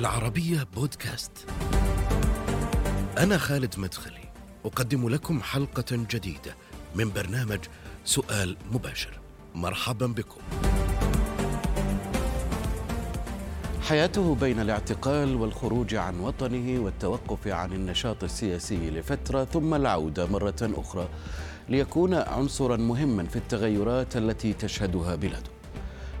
العربية بودكاست. أنا خالد مدخلي، أقدم لكم حلقة جديدة من برنامج سؤال مباشر. مرحبا بكم. حياته بين الاعتقال والخروج عن وطنه والتوقف عن النشاط السياسي لفترة ثم العودة مرة أخرى ليكون عنصرا مهما في التغيرات التي تشهدها بلاده.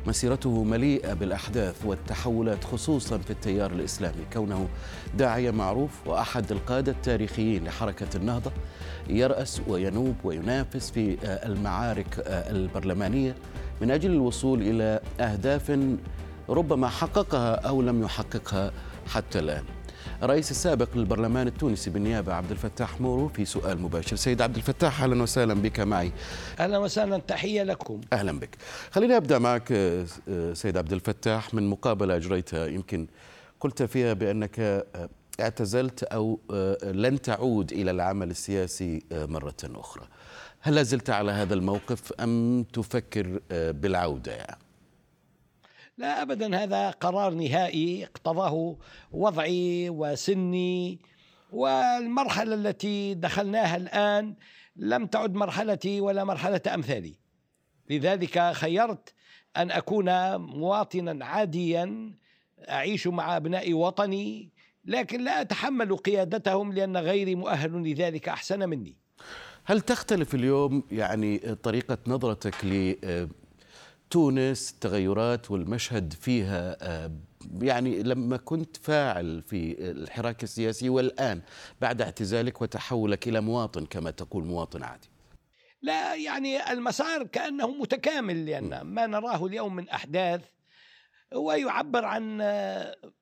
مسيرته مليئة بالأحداث والتحولات خصوصا في التيار الإسلامي. كونه داعية معروف وأحد القادة التاريخيين لحركة النهضة يرأس وينوب وينافس في المعارك البرلمانية. من أجل الوصول إلى أهداف ربما حققها أو لم يحققها حتى الآن. الرئيس السابق للبرلمان التونسي بالنيابة عبد الفتاح مورو في سؤال مباشر. سيد عبد الفتاح أهلا وسهلا بك معي. أهلا وسهلا تحية لكم. أهلا بك. خليني أبدأ معك سيد عبد الفتاح من مقابلة أجريتها يمكن قلت فيها بأنك اعتزلت أو لن تعود إلى العمل السياسي مرة أخرى. هل لازلت على هذا الموقف أم تفكر بالعودة؟ يعني؟ لا ابدا هذا قرار نهائي اقتضاه وضعي وسني. والمرحلة التي دخلناها الآن لم تعد مرحلتي ولا مرحلة أمثالي. لذلك خيرت أن أكون مواطنا عاديا أعيش مع ابناء وطني لكن لا أتحمل قيادتهم لأن غيري مؤهل لذلك أحسن مني. هل تختلف اليوم يعني طريقة نظرتك تونس التغيرات والمشهد فيها يعني لما كنت فاعل في الحراك السياسي والآن بعد اعتزالك وتحولك إلى مواطن كما تقول مواطن عادي. لا يعني المسار كأنه متكامل لأن ما نراه اليوم من أحداث هو يعبر عن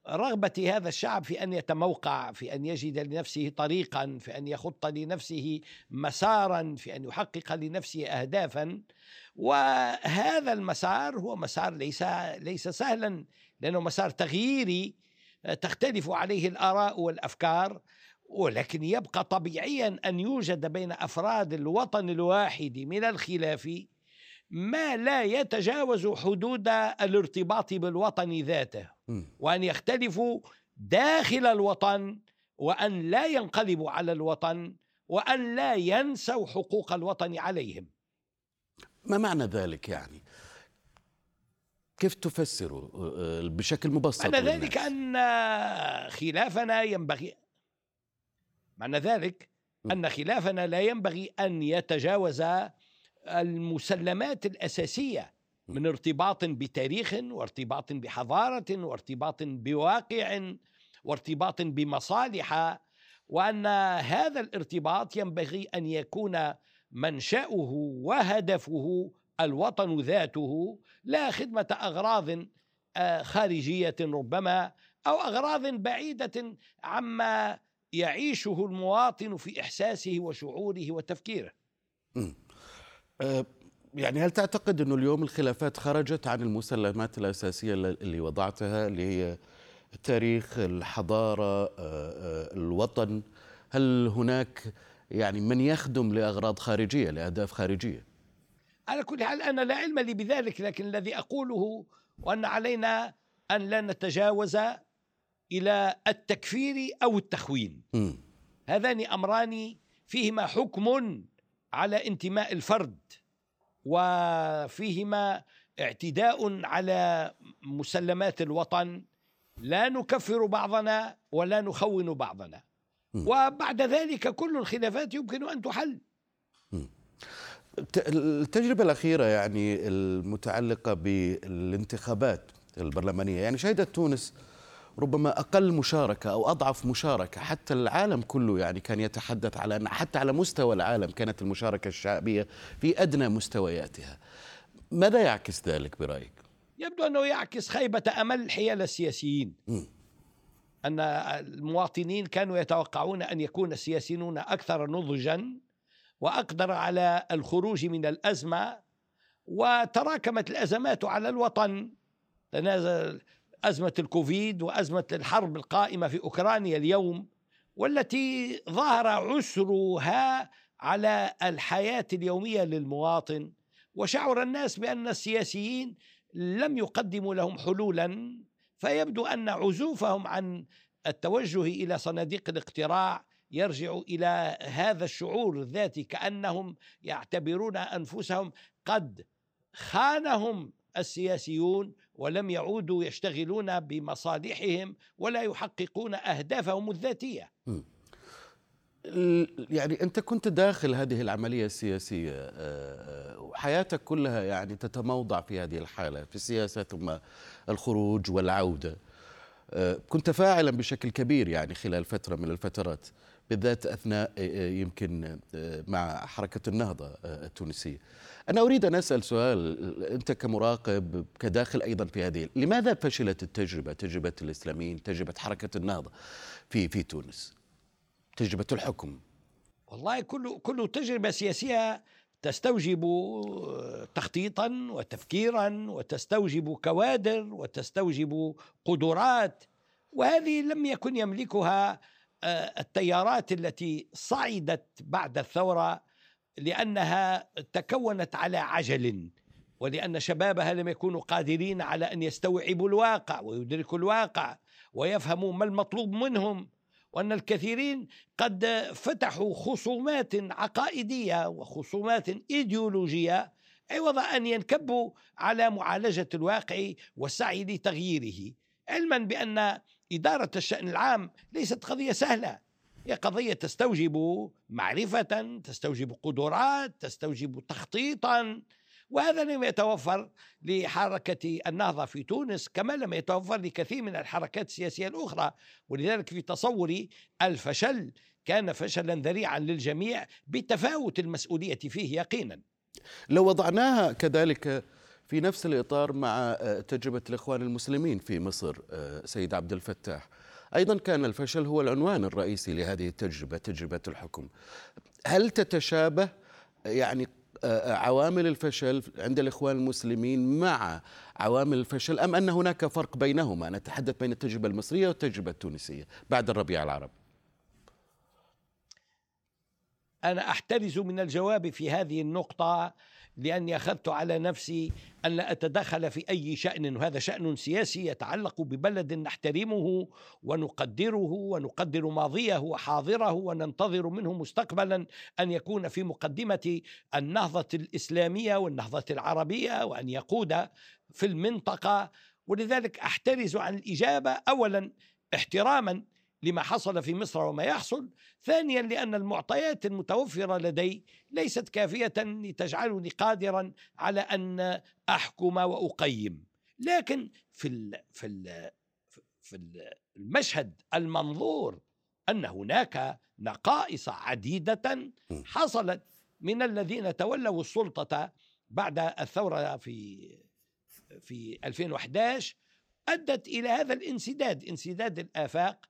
رغبة هذا الشعب في أن يتموقع في أن يجد لنفسه طريقا في أن يخط لنفسه مسارا في أن يحقق لنفسه أهدافا. وهذا المسار هو مسار ليس ليس سهلا لأنه مسار تغييري تختلف عليه الآراء والأفكار. ولكن يبقى طبيعيا أن يوجد بين أفراد الوطن الواحد من الخلاف ما لا يتجاوز حدود الارتباط بالوطن ذاته وأن يختلفوا داخل الوطن وأن لا ينقلبوا على الوطن وأن لا ينسوا حقوق الوطن عليهم. ما معنى ذلك يعني؟ كيف تفسره بشكل مبسط معنى ذلك أن خلافنا ينبغي معنى ذلك أن خلافنا لا ينبغي أن يتجاوز المسلمات الأساسية من ارتباط بتاريخ وارتباط بحضارة وارتباط بواقع وارتباط بمصالح. وأن هذا الارتباط ينبغي أن يكون منشأه وهدفه الوطن ذاته لا خدمة أغراض خارجية ربما أو أغراض بعيدة عما يعيشه المواطن في إحساسه وشعوره وتفكيره. يعني هل تعتقد أنه اليوم الخلافات خرجت عن المسلمات الأساسية اللي وضعتها اللي هي التاريخ الحضارة الوطن؟ هل هناك يعني من يخدم لأغراض خارجية لأهداف خارجية؟ على كل حال أنا لا علم لي بذلك لكن الذي أقوله وأن علينا أن لا نتجاوز إلى التكفير أو التخوين. م. هذان أمران فيهما حكم على انتماء الفرد وفيهما اعتداء على مسلمات الوطن. لا نكفر بعضنا ولا نخون بعضنا. وبعد ذلك كل الخلافات يمكن أن تحل. التجربة الأخيرة يعني المتعلقة بالانتخابات البرلمانية يعني شهدت تونس ربما أقل مشاركة أو أضعف مشاركة حتى العالم كله يعني كان يتحدث على أن حتى على مستوى العالم كانت المشاركة الشعبية في أدنى مستوياتها ماذا يعكس ذلك برأيك؟ يبدو أنه يعكس خيبة أمل حيال السياسيين م. أن المواطنين كانوا يتوقعون أن يكون السياسيون أكثر نضجا وأقدر على الخروج من الأزمة وتراكمت الأزمات على الوطن تنازل أزمة الكوفيد وأزمة الحرب القائمة في أوكرانيا اليوم والتي ظهر عسرها على الحياة اليومية للمواطن. وشعر الناس بأن السياسيين لم يقدموا لهم حلولا فيبدو أن عزوفهم عن التوجه إلى صناديق الاقتراع يرجع إلى هذا الشعور الذاتي كأنهم يعتبرون أنفسهم قد خانهم السياسيون ولم يعودوا يشتغلون بمصالحهم ولا يحققون أهدافهم الذاتية. يعني أنت كنت داخل هذه العملية السياسية آه، آه، وحياتك كلها يعني تتموضع في هذه الحالة في السياسة ثم الخروج والعودة. آه، كنت فاعلا بشكل كبير يعني خلال فترة من الفترات بالذات أثناء يمكن مع حركة النهضة التونسية. أنا أريد أن أسأل سؤال أنت كمراقب كداخل أيضا في هذه لماذا فشلت التجربة تجربة الإسلاميين تجربة حركة النهضة في في تونس تجربة الحكم والله كل كل تجربة سياسية تستوجب تخطيطا وتفكيرا وتستوجب كوادر وتستوجب قدرات وهذه لم يكن يملكها آه، التيارات التي صعدت بعد الثورة لأنها تكونت على عجل ولأن شبابها لم يكونوا قادرين على أن يستوعبوا الواقع ويدركوا الواقع ويفهموا ما المطلوب منهم وأن الكثيرين قد فتحوا خصومات عقائدية وخصومات إيديولوجية عوض أن ينكبوا على معالجة الواقع والسعي لتغييره. علما بأن إدارة الشأن العام ليست قضية سهلة. هي قضية تستوجب معرفة تستوجب قدرات تستوجب تخطيطا. وهذا لم يتوفر لحركة النهضة في تونس كما لم يتوفر لكثير من الحركات السياسية الأخرى. ولذلك في تصوري الفشل كان فشلا ذريعا للجميع بتفاوت المسؤولية فيه يقينا. لو وضعناها كذلك في نفس الإطار مع تجربة الإخوان المسلمين في مصر سيد عبد الفتاح. أيضا كان الفشل هو العنوان الرئيسي لهذه التجربة تجربة الحكم. هل تتشابه يعني آه، عوامل الفشل عند الإخوان المسلمين مع عوامل الفشل أم أن هناك فرق بينهما؟ نتحدث بين التجربة المصرية والتجربة التونسية بعد الربيع العربي أنا أحترز من الجواب في هذه النقطة لأني أخذت على نفسي أن لا أتدخل في أي شأن وهذا شأن سياسي يتعلق ببلد نحترمه ونقدره ونقدر ماضيه وحاضره وننتظر منه مستقبلا أن يكون في مقدمة النهضة الإسلامية والنهضة العربية وأن يقود في المنطقة. ولذلك أحترز عن الإجابة أولا احتراما لما حصل في مصر وما يحصل. ثانيا لأن المعطيات المتوفرة لدي ليست كافية لتجعلني قادرا على أن أحكم وأقيم. لكن في ال في ال في المشهد المنظور أن هناك نقائص عديدة حصلت من الذين تولوا السلطة بعد الثورة في في 2011 أدت إلى هذا الانسداد انسداد الآفاق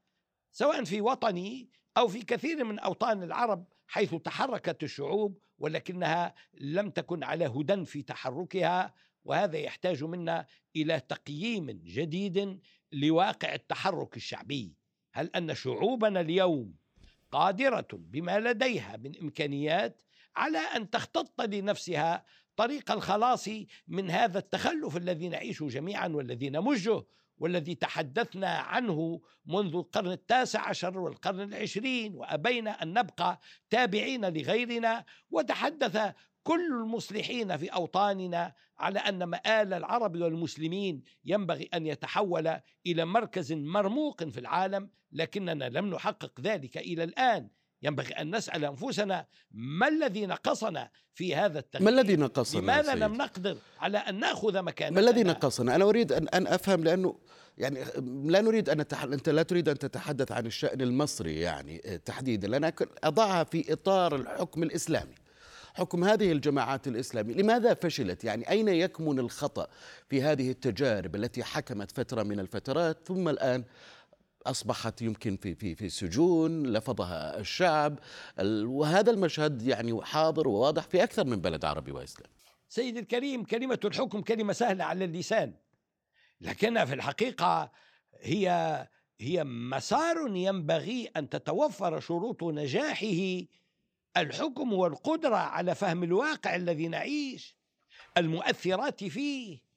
سواء في وطني أو في كثير من أوطان العرب حيث تحركت الشعوب ولكنها لم تكن على هدى في تحركها وهذا يحتاج منا إلى تقييم جديد لواقع التحرك الشعبي. هل أن شعوبنا اليوم قادرة بما لديها من إمكانيات على أن تختط لنفسها طريق الخلاص من هذا التخلف الذي نعيشه جميعا والذي نمجه والذي تحدثنا عنه منذ القرن التاسع عشر والقرن العشرين وأبينا أن نبقى تابعين لغيرنا. وتحدث كل المصلحين في أوطاننا على أن مآل العرب والمسلمين ينبغي أن يتحول إلى مركز مرموق في العالم لكننا لم نحقق ذلك إلى الآن. ينبغي أن نسأل أنفسنا ما الذي نقصنا في هذا التغيير ما الذي نقصنا لماذا لم نقدر على أن نأخذ مكاننا ما الذي نقصنا؟ أنا أريد أن, أن أفهم لأنه يعني لا نريد أن نتح... أنت لا تريد أن تتحدث عن الشأن المصري يعني تحديدا لأن أضعها في إطار الحكم الإسلامي. حكم هذه الجماعات الإسلامية. لماذا فشلت؟ يعني أين يكمن الخطأ في هذه التجارب التي حكمت فترة من الفترات ثم الآن أصبحت يمكن في في في سجون لفظها الشعب وهذا المشهد يعني حاضر وواضح في أكثر من بلد عربي واسلامي. سيد الكريم كلمة الحكم كلمة سهلة على اللسان لكنها في الحقيقة هي هي مسار ينبغي أن تتوفر شروط نجاحه الحكم والقدرة على فهم الواقع الذي نعيش المؤثرات فيه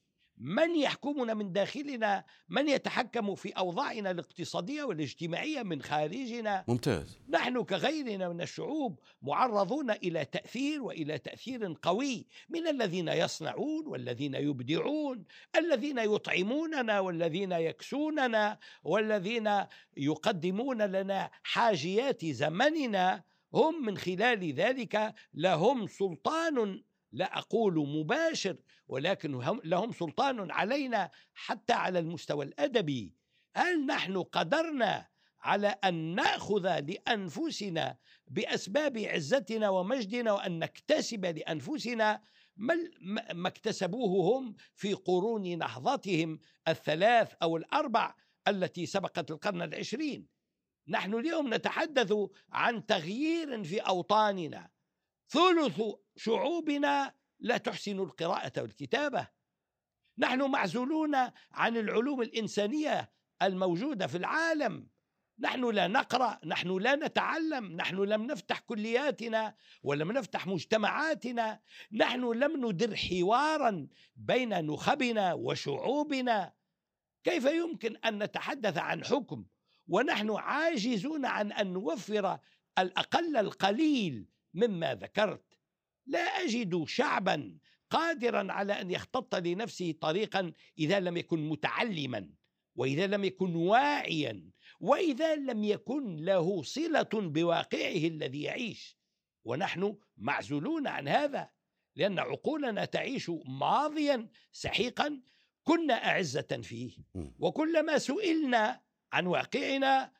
من يحكمنا من داخلنا من يتحكم في أوضاعنا الاقتصادية والاجتماعية من خارجنا. ممتاز. نحن كغيرنا من الشعوب معرضون إلى تأثير وإلى تأثير قوي من الذين يصنعون والذين يبدعون الذين يطعموننا والذين يكسوننا والذين يقدمون لنا حاجيات زمننا. هم من خلال ذلك لهم سلطان لا أقول مباشر ولكن هم لهم سلطان علينا حتى على المستوى الأدبي. هل نحن قدرنا على أن نأخذ لأنفسنا بأسباب عزتنا ومجدنا وأن نكتسب لأنفسنا ما اكتسبوه هم في قرون نهضتهم الثلاث أو الأربع التي سبقت القرن العشرين؟ نحن اليوم نتحدث عن تغيير في أوطاننا. ثلث شعوبنا لا تحسن القراءة والكتابة. نحن معزولون عن العلوم الإنسانية الموجودة في العالم. نحن لا نقرأ نحن لا نتعلم نحن لم نفتح كلياتنا ولم نفتح مجتمعاتنا. نحن لم ندر حوارا بين نخبنا وشعوبنا. كيف يمكن أن نتحدث عن حكم ونحن عاجزون عن أن نوفر الأقل القليل مما ذكرت؟ لا أجد شعبا قادرا على أن يختط لنفسه طريقا إذا لم يكن متعلما وإذا لم يكن واعيا وإذا لم يكن له صلة بواقعه الذي يعيش. ونحن معزولون عن هذا لأن عقولنا تعيش ماضيا سحيقا كنا أعزة فيه. وكلما سئلنا عن واقعنا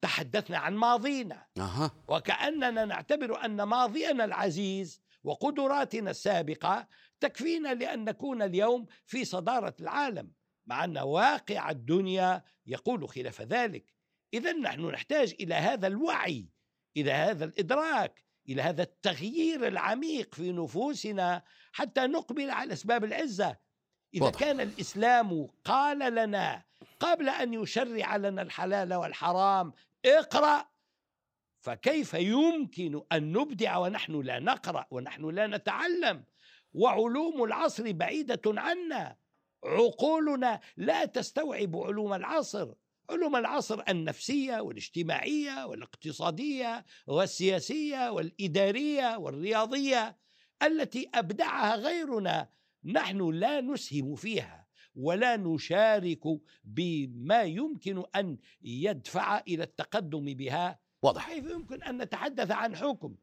تحدثنا عن ماضينا. أه. وكأننا نعتبر أن ماضينا العزيز وقدراتنا السابقة تكفينا لأن نكون اليوم في صدارة العالم مع أن واقع الدنيا يقول خلاف ذلك إذا نحن نحتاج إلى هذا الوعي إلى هذا الإدراك إلى هذا التغيير العميق في نفوسنا حتى نقبل على أسباب العزة إذا واضح. كان الإسلام قال لنا قبل أن يشرع لنا الحلال والحرام اقرأ فكيف يمكن أن نبدع ونحن لا نقرأ ونحن لا نتعلم؟ وعلوم العصر بعيدة عنا. عقولنا لا تستوعب علوم العصر. علوم العصر النفسية والاجتماعية والاقتصادية والسياسية والإدارية والرياضية التي أبدعها غيرنا. نحن لا نسهم فيها ولا نشارك بما يمكن أن يدفع إلى التقدم بها. واضح. كيف يمكن أن نتحدث عن حكم؟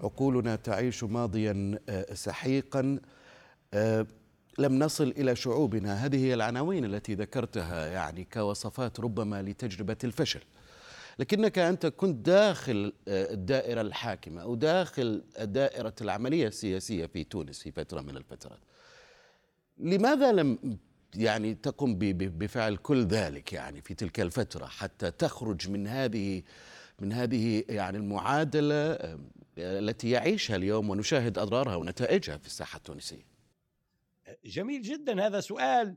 عقولنا تعيش ماضيا آه، سحيقا آه، لم نصل إلى شعوبنا. هذه هي العناوين التي ذكرتها يعني كوصفات ربما لتجربة الفشل. لكنك أنت كنت داخل آه، الدائرة الحاكمة أو داخل دائرة العملية السياسية في تونس في فترة من الفترات. لماذا لم يعني تقم بفعل كل ذلك يعني في تلك الفترة حتى تخرج من هذه من هذه يعني المعادلة آه، التي يعيشها اليوم ونشاهد أضرارها ونتائجها في الساحة التونسية. جميل جدا هذا سؤال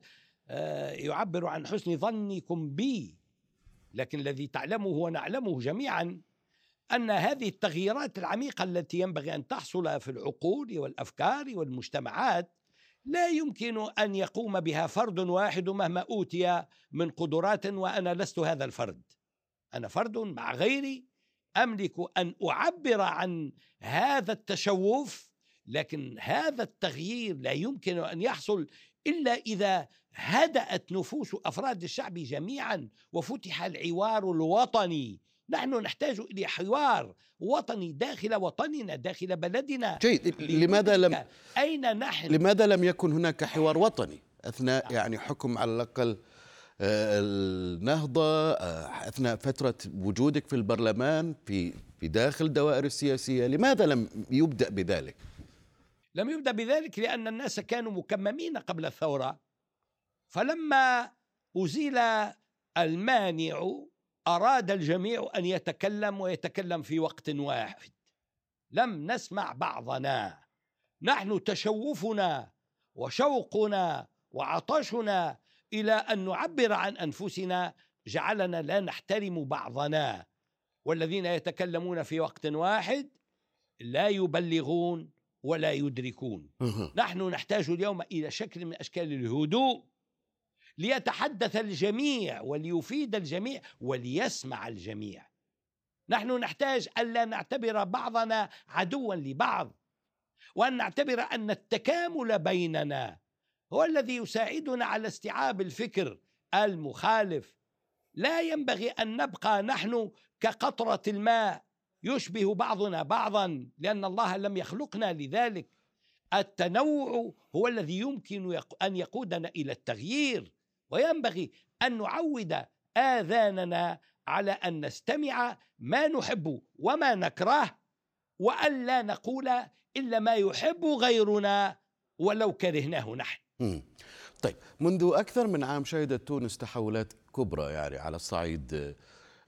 آه، يعبر عن حسن ظنكم بي لكن الذي تعلمه ونعلمه جميعا أن هذه التغييرات العميقة التي ينبغي أن تحصل في العقول والأفكار والمجتمعات لا يمكن أن يقوم بها فرد واحد مهما أوتي من قدرات وأنا لست هذا الفرد. أنا فرد مع غيري أملك أن أعبر عن هذا التشوف لكن هذا التغيير لا يمكن أن يحصل إلا إذا هدأت نفوس أفراد الشعب جميعا وفتح العوار الوطني. نحن نحتاج إلى حوار وطني داخل وطننا داخل بلدنا. جيد. لماذا لم أين نحن؟ لماذا لم يكن هناك حوار وطني أثناء نعم. يعني حكم على الأقل النهضة آه، أثناء فترة وجودك في البرلمان في في داخل الدوائر السياسية لماذا لم يبدأ بذلك؟ لم يبدأ بذلك لأن الناس كانوا مكممين قبل الثورة. فلما أزيل المانع أراد الجميع أن يتكلم ويتكلم في وقت واحد. لم نسمع بعضنا. نحن تشوفنا وشوقنا وعطشنا إلى أن نعبر عن أنفسنا جعلنا لا نحترم بعضنا. والذين يتكلمون في وقت واحد لا يبلغون ولا يدركون. نحن نحتاج اليوم إلى شكل من أشكال الهدوء ليتحدث الجميع وليفيد الجميع وليسمع الجميع. نحن نحتاج الا نعتبر بعضنا عدوا لبعض وأن نعتبر أن التكامل بيننا هو الذي يساعدنا على استيعاب الفكر المخالف. لا ينبغي أن نبقى نحن كقطرة الماء يشبه بعضنا بعضا لأن الله لم يخلقنا لذلك. التنوع هو الذي يمكن أن يقودنا إلى التغيير وينبغي أن نعود آذاننا على أن نستمع ما نحب وما نكره وأن لا نقول إلا ما يحب غيرنا ولو كرهناه نحن. طيب منذ أكثر من عام شهدت تونس تحولات كبرى يعني على الصعيد آه،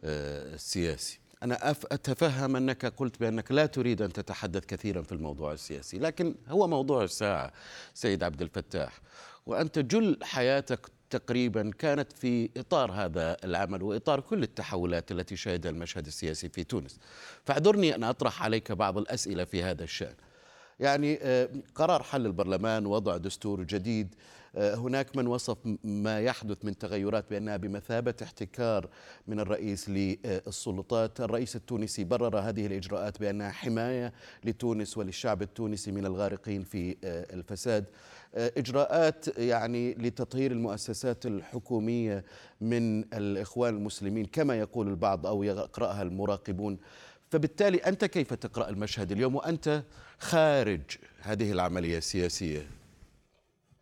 آه، السياسي. أنا أتفهم أنك قلت بأنك لا تريد أن تتحدث كثيرا في الموضوع السياسي لكن هو موضوع الساعة سيد عبد الفتاح. وأنت جل حياتك تقريبا كانت في إطار هذا العمل وإطار كل التحولات التي شهدها المشهد السياسي في تونس. فاعذرني أن أطرح عليك بعض الأسئلة في هذا الشأن. يعني آه، قرار حل البرلمان وضع دستور جديد آه، هناك من وصف ما يحدث من تغيرات بأنها بمثابة احتكار من الرئيس للسلطات. الرئيس التونسي برر هذه الإجراءات بأنها حماية لتونس وللشعب التونسي من الغارقين في آه، الفساد. إجراءات يعني لتطهير المؤسسات الحكومية من الإخوان المسلمين كما يقول البعض أو يقرأها المراقبون. فبالتالي أنت كيف تقرأ المشهد اليوم وأنت خارج هذه العملية السياسية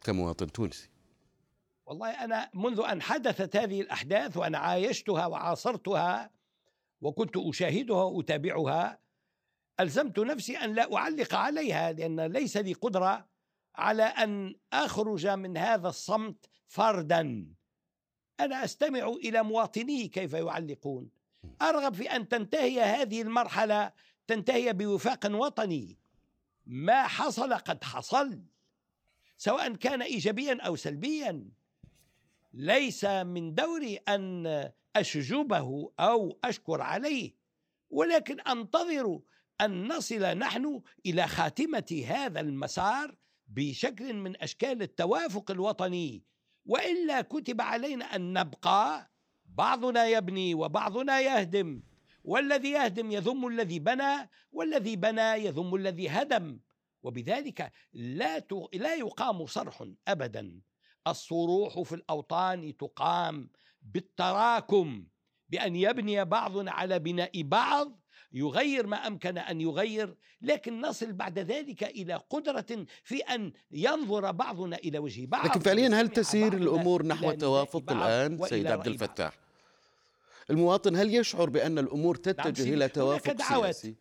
كمواطن تونسي؟ والله أنا منذ أن حدثت هذه الأحداث وأنا عايشتها وعاصرتها وكنت أشاهدها وأتابعها ألزمت نفسي أن لا أعلق عليها لأن ليس لي قدرة على أن أخرج من هذا الصمت فردا. أنا أستمع إلى مواطني كيف يعلقون. أرغب في أن تنتهي هذه المرحلة تنتهي بوفاق وطني. ما حصل قد حصل سواء كان ايجابيا أو سلبيا. ليس من دوري أن أشجبه أو أشكر عليه ولكن أنتظر أن نصل نحن إلى خاتمة هذا المسار بشكل من أشكال التوافق الوطني. وإلا كتب علينا أن نبقى بعضنا يبني وبعضنا يهدم. والذي يهدم يذم الذي بنى والذي بنى يذم الذي هدم. وبذلك لا لا يقام صرح ابدا. الصروح في الأوطان تقام بالتراكم بأن يبني بعضنا على بناء بعض يغير ما أمكن أن يغير لكن نصل بعد ذلك إلى قدرة في أن ينظر بعضنا إلى وجه بعض لكن فعليا هل تسير إلى نحو توافق وإلى سيد عبد. الفتاح المواطن هل يشعر بأن الأمور تتجه. إلى هناك توافق دعوات. سياسي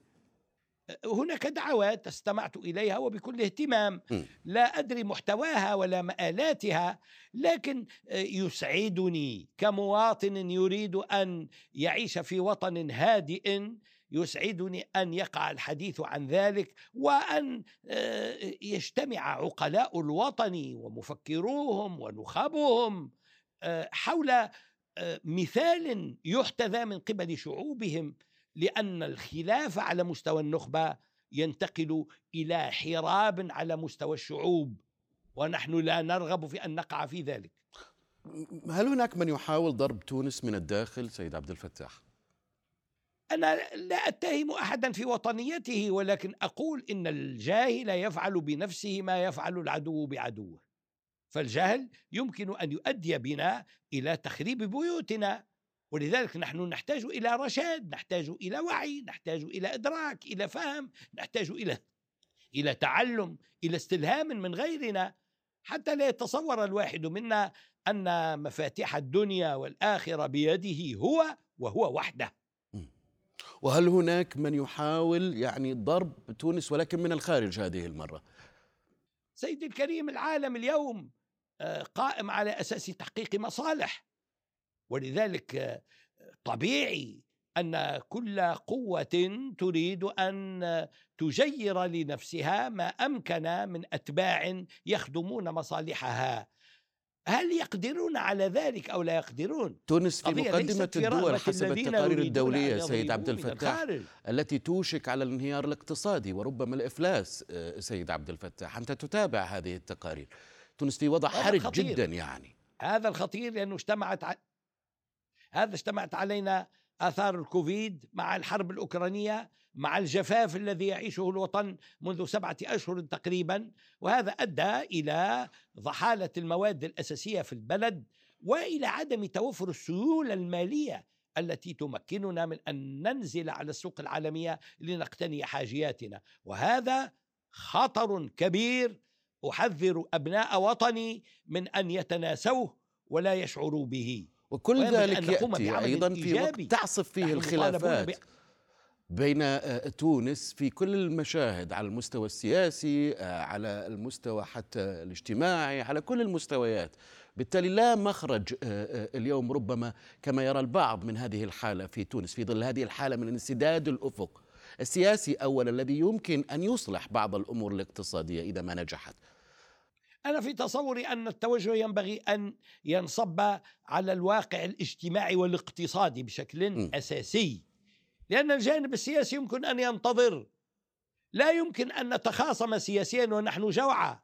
هناك دعوات استمعت إليها وبكل اهتمام م. لا أدري محتواها ولا مآلاتها لكن يسعدني كمواطن يريد أن يعيش في وطن هادئ يسعدني أن يقع الحديث عن ذلك وأن آه، يجتمع عقلاء الوطن ومفكروهم ونخبهم آه، حول آه، مثال يحتذى من قبل شعوبهم لأن الخلاف على مستوى النخبة ينتقل إلى حراب على مستوى الشعوب ونحن لا نرغب في أن نقع في ذلك. هل هناك من يحاول ضرب تونس من الداخل سيد عبد الفتاح؟ أنا لا أتهم أحدا في وطنيته ولكن أقول إن الجاهل يفعل بنفسه ما يفعل العدو بعدوه. فالجهل يمكن أن يؤدي بنا إلى تخريب بيوتنا. ولذلك نحن نحتاج إلى رشاد نحتاج إلى وعي نحتاج إلى إدراك إلى فهم نحتاج إلى إلى تعلم إلى استلهام من غيرنا. حتى لا يتصور الواحد منا أن مفاتيح الدنيا والآخرة بيده هو وهو وحده. وهل هناك من يحاول يعني ضرب تونس ولكن من الخارج هذه المرة؟ سيدي الكريم العالم اليوم آه، قائم على أساس تحقيق مصالح. ولذلك آه، طبيعي أن كل قوة تريد أن تجير لنفسها ما أمكن من أتباع يخدمون مصالحها. هل يقدرون على ذلك أو لا يقدرون؟ تونس في مقدمة الدول حسب التقارير الدولية سيد عبد الفتاح. التي توشك على الانهيار الاقتصادي وربما الإفلاس آه، سيد عبد الفتاح أنت تتابع هذه التقارير تونس في وضع حرج خطير. جدا يعني هذا الخطير لأنه اجتمعت ع... هذا اجتمعت علينا آثار الكوفيد مع الحرب الأوكرانية مع الجفاف الذي يعيشه الوطن منذ سبعة أشهر تقريبا وهذا أدى إلى ضحالة المواد الأساسية في البلد وإلى عدم توفر السيوله المالية التي تمكننا من أن ننزل على السوق العالمية لنقتني حاجياتنا. وهذا خطر كبير أحذر أبناء وطني من أن يتناسوه ولا يشعروا به. وكل ذلك أن يأتي أيضا في وقت. تعصف فيه الخلافات. بين آه، تونس في كل المشاهد على المستوى السياسي آه، على المستوى حتى الاجتماعي على كل المستويات. بالتالي لا مخرج آه، اليوم ربما كما يرى البعض من هذه الحالة في تونس في ظل هذه الحالة من انسداد الأفق السياسي أولا الذي يمكن أن يصلح بعض الأمور الاقتصادية إذا ما نجحت. أنا في تصوري أن التوجه ينبغي أن ينصب على الواقع الاجتماعي والاقتصادي بشكل م. أساسي. لأن الجانب السياسي يمكن أن ينتظر. لا يمكن أن نتخاصم سياسيا ونحن جوعى.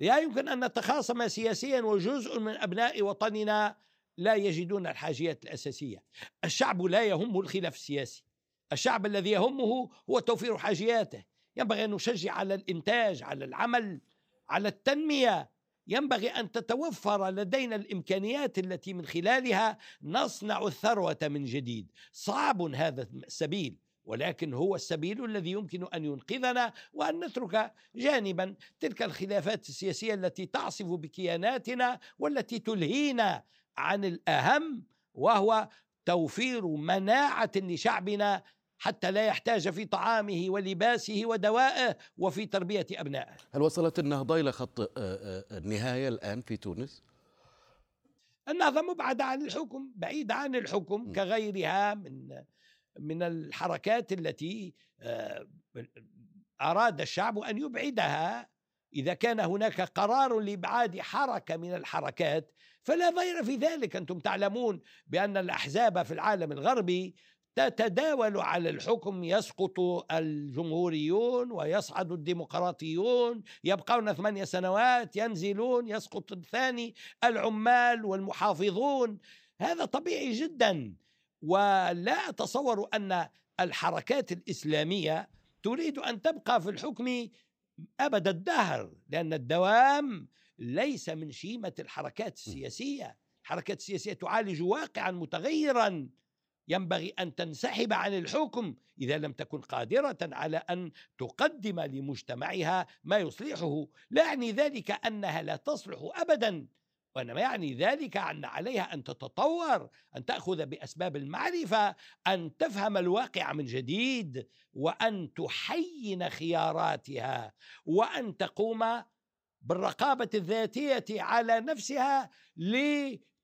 لا يمكن أن نتخاصم سياسيا وجزء من أبناء وطننا لا يجدون الحاجيات الأساسية. الشعب لا يهمه الخلاف السياسي. الشعب الذي يهمه هو توفير حاجياته. ينبغي أن نشجع على الإنتاج على العمل على التنمية. ينبغي أن تتوفر لدينا الإمكانيات التي من خلالها نصنع الثروة من جديد. صعب هذا السبيل ولكن هو السبيل الذي يمكن أن ينقذنا وأن نترك جانبا تلك الخلافات السياسية التي تعصف بكياناتنا والتي تلهينا عن الأهم وهو توفير مناعة لشعبنا حتى لا يحتاج في طعامه ولباسه ودوائه وفي تربية أبنائه. هل وصلت النهضة إلى خط آه، آه، النهاية الآن في تونس؟ النهضة مبعدة عن الحكم، بعيدة عن الحكم. كغيرها من من الحركات التي آه، أراد الشعب أن يبعدها إذا كان هناك قرار لإبعاد حركة من الحركات فلا ضير في ذلك أنتم تعلمون بأن الأحزاب في العالم الغربي تتداول على الحكم يسقط الجمهوريون ويصعد الديمقراطيون يبقون ثمانية سنوات ينزلون يسقط الثاني العمال والمحافظون. هذا طبيعي جدا. ولا أتصور أن الحركات الإسلامية تريد أن تبقى في الحكم أبد الدهر لأن الدوام ليس من شيمة الحركات السياسية. الحركات السياسية تعالج واقعا متغيرا. ينبغي أن تنسحب عن الحكم إذا لم تكن قادرة على أن تقدم لمجتمعها ما يصلحه. لا يعني ذلك أنها لا تصلح ابدا وإنما يعني ذلك أن عليها أن تتطور أن تأخذ بأسباب المعرفة أن تفهم الواقع من جديد وأن تحين خياراتها وأن تقوم بالرقابة الذاتية على نفسها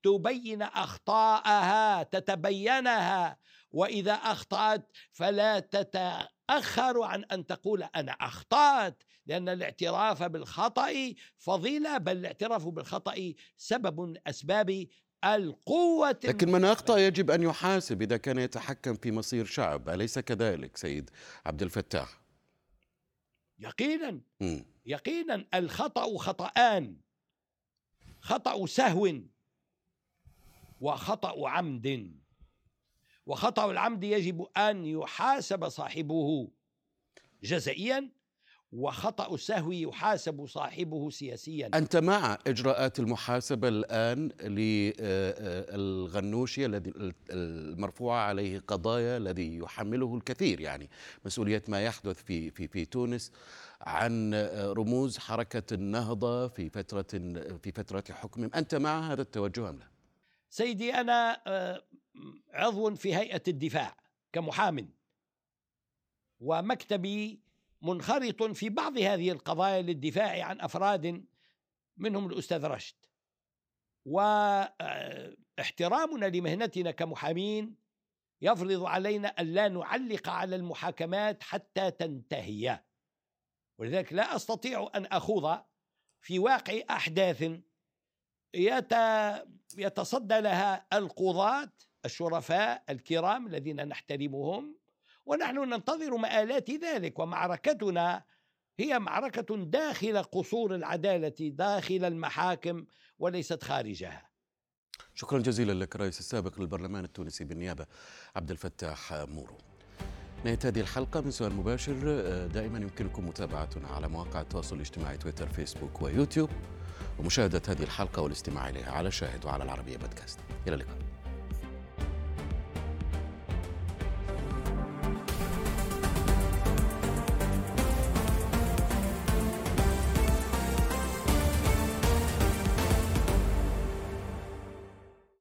لتبين أخطاءها تتبينها وإذا أخطأت فلا تتأخر عن أن تقول أنا أخطأت لأن الاعتراف بالخطأ فضيلة بل الاعتراف بالخطأ سبب من أسباب القوة لكن من أخطأ يجب أن يحاسب إذا كان يتحكم في مصير شعب أليس كذلك سيد عبد الفتاح؟ يقينا مم. يقينا الخطأ خطأان خطأ سهو وخطأ عمد. وخطأ العمد يجب أن يحاسب صاحبه جزائيا وخطأ السهو يحاسب صاحبه سياسيا. أنت مع إجراءات المحاسبة الآن للغنوشي الذي المرفوعة عليه قضايا الذي يحمله الكثير يعني مسؤولية ما يحدث في في في تونس عن رموز حركة النهضة في فترة في فترة حكمهم. أنت مع هذا التوجه أم لا؟ سيدي أنا آه، عضو في هيئة الدفاع كمحام. ومكتبي منخرط في بعض هذه القضايا للدفاع عن أفراد منهم الأستاذ رشد. واحترامنا لمهنتنا كمحامين يفرض علينا أن لا نعلق على المحاكمات حتى تنتهي. ولذلك لا أستطيع أن أخوض في واقع أحداث يتصدى لها القضاة الشرفاء الكرام الذين نحترمهم ونحن ننتظر مآلات ذلك. ومعركتنا هي معركة داخل قصور العدالة داخل المحاكم وليست خارجها. شكرا جزيلا لك رئيس السابق للبرلمان التونسي بالنيابة عبد الفتاح مورو. نهاية هذه الحلقة من سؤال مباشر دائما يمكنكم متابعتنا على مواقع التواصل الاجتماعي تويتر فيسبوك ويوتيوب. ومشاهدة هذه الحلقة والاستماع إليها على شاهد وعلى العربية بودكاست. إلى اللقاء.